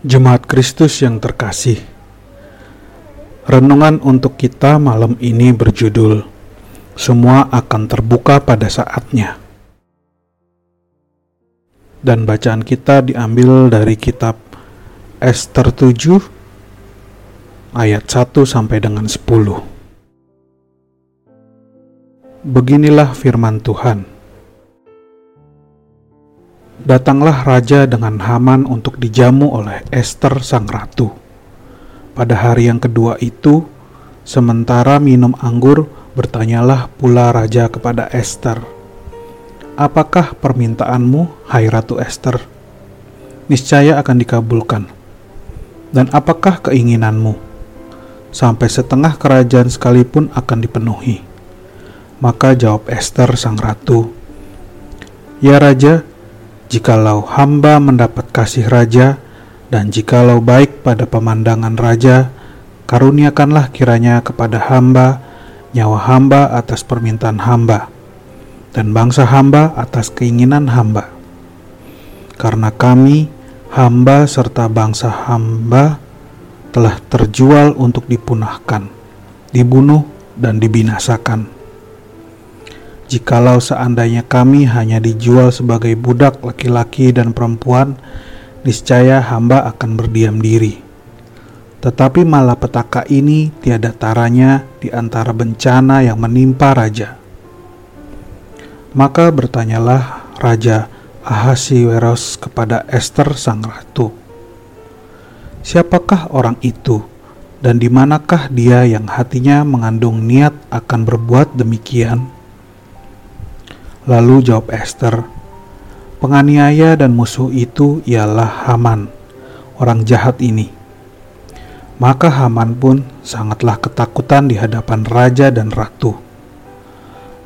Jemaat Kristus yang terkasih, renungan untuk kita malam ini berjudul "Semua akan terbuka pada saatnya". Dan bacaan kita diambil dari kitab Esther 7 ayat 1 sampai dengan 10. Beginilah firman Tuhan. Datanglah raja dengan Haman untuk dijamu oleh Esther sang ratu. Pada hari yang kedua itu, sementara minum anggur, bertanyalah pula raja kepada Esther, "Apakah permintaanmu, hai ratu Esther? Niscaya akan dikabulkan. Dan apakah keinginanmu? Sampai setengah kerajaan sekalipun akan dipenuhi." Maka jawab Esther sang ratu, "Ya raja, Jikalau hamba mendapat kasih raja, dan jikalau baik pada pemandangan raja, karuniakanlah kiranya kepada hamba nyawa hamba atas permintaan hamba, dan bangsa hamba atas keinginan hamba. Karena kami, hamba serta bangsa hamba, telah terjual untuk dipunahkan, dibunuh, dan dibinasakan Jikalau seandainya kami hanya dijual sebagai budak laki-laki dan perempuan, niscaya hamba akan berdiam diri. Tetapi malapetaka ini tiada taranya di antara bencana yang menimpa raja. Maka bertanyalah Raja Ahasiweros kepada Esther sang ratu. Siapakah orang itu dan di manakah dia yang hatinya mengandung niat akan berbuat demikian? Lalu jawab Esther, penganiaya dan musuh itu ialah Haman, orang jahat ini. Maka Haman pun sangatlah ketakutan di hadapan raja dan ratu.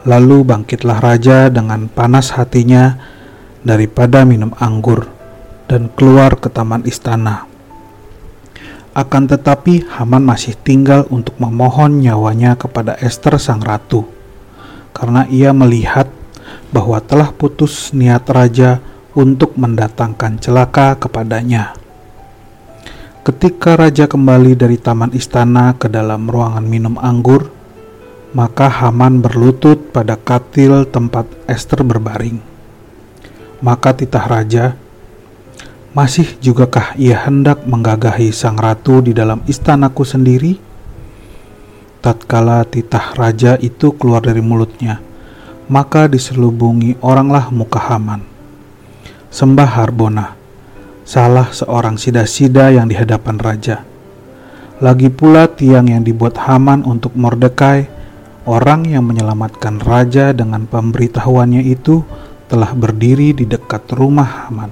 Lalu bangkitlah raja dengan panas hatinya daripada minum anggur dan keluar ke taman istana. Akan tetapi Haman masih tinggal untuk memohon nyawanya kepada Esther sang ratu, karena ia melihat bahwa telah putus niat raja untuk mendatangkan celaka kepadanya. Ketika raja kembali dari taman istana ke dalam ruangan minum anggur, maka Haman berlutut pada katil tempat Esther berbaring. Maka titah raja, masih jugakah ia hendak menggagahi sang ratu di dalam istanaku sendiri? Tatkala titah raja itu keluar dari mulutnya, maka diselubungi oranglah muka Haman. Sembah Harbona, salah seorang sida-sida yang di hadapan raja. Lagi pula tiang yang dibuat Haman untuk Mordekai, orang yang menyelamatkan raja dengan pemberitahuannya itu telah berdiri di dekat rumah Haman.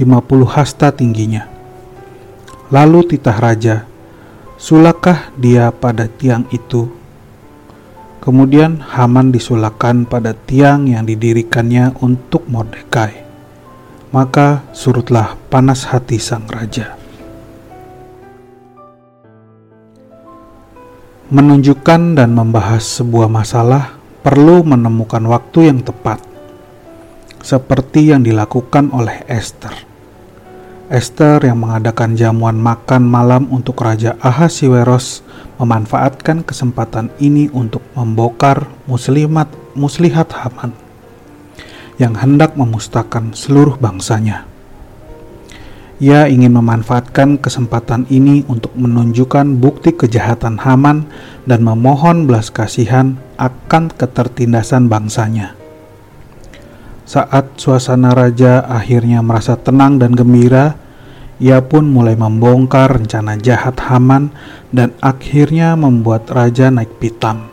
50 hasta tingginya. Lalu titah raja, sulakah dia pada tiang itu Kemudian Haman disulahkan pada tiang yang didirikannya untuk Mordekai. Maka surutlah panas hati sang raja. Menunjukkan dan membahas sebuah masalah perlu menemukan waktu yang tepat, seperti yang dilakukan oleh Esther. Esther yang mengadakan jamuan makan malam untuk Raja Ahasiweros memanfaatkan kesempatan ini untuk membongkar muslimat muslihat Haman yang hendak memusnahkan seluruh bangsanya. Ia ingin memanfaatkan kesempatan ini untuk menunjukkan bukti kejahatan Haman dan memohon belas kasihan akan ketertindasan bangsanya. Saat suasana raja akhirnya merasa tenang dan gembira, ia pun mulai membongkar rencana jahat Haman dan akhirnya membuat raja naik pitam.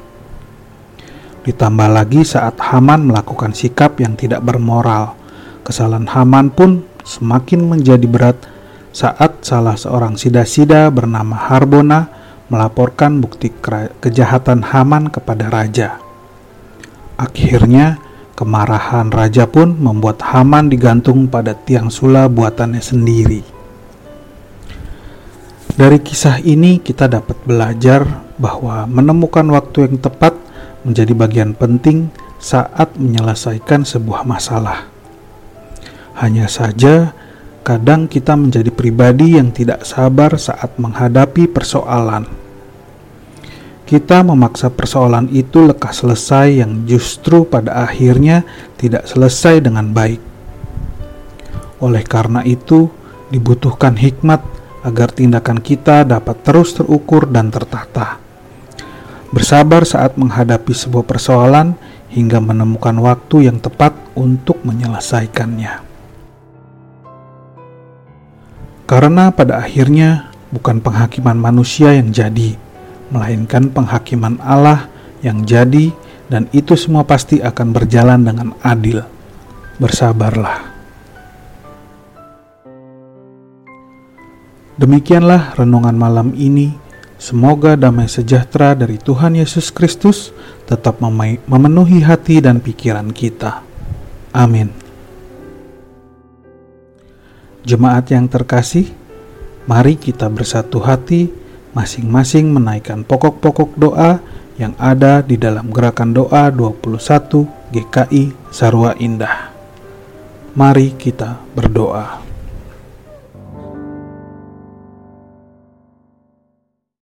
Ditambah lagi saat Haman melakukan sikap yang tidak bermoral, kesalahan Haman pun semakin menjadi berat saat salah seorang sida-sida bernama Harbona melaporkan bukti kejahatan Haman kepada raja. Akhirnya, kemarahan raja pun membuat Haman digantung pada tiang sula buatannya sendiri. Dari kisah ini, kita dapat belajar bahwa menemukan waktu yang tepat menjadi bagian penting saat menyelesaikan sebuah masalah. Hanya saja, Kadang kita menjadi pribadi yang tidak sabar saat menghadapi persoalan. Kita memaksa persoalan itu lekas selesai, yang justru pada akhirnya tidak selesai dengan baik. Oleh karena itu, dibutuhkan hikmat agar tindakan kita dapat terus terukur dan tertata. Bersabar saat menghadapi sebuah persoalan hingga menemukan waktu yang tepat untuk menyelesaikannya. Karena pada akhirnya bukan penghakiman manusia yang jadi, melainkan penghakiman Allah yang jadi dan itu semua pasti akan berjalan dengan adil. Bersabarlah. Demikianlah renungan malam ini. Semoga damai sejahtera dari Tuhan Yesus Kristus tetap memenuhi hati dan pikiran kita. Amin. Jemaat yang terkasih, mari kita bersatu hati, masing-masing menaikkan pokok-pokok doa yang ada di dalam gerakan doa 21 GKI Sarwa Indah. Mari kita berdoa.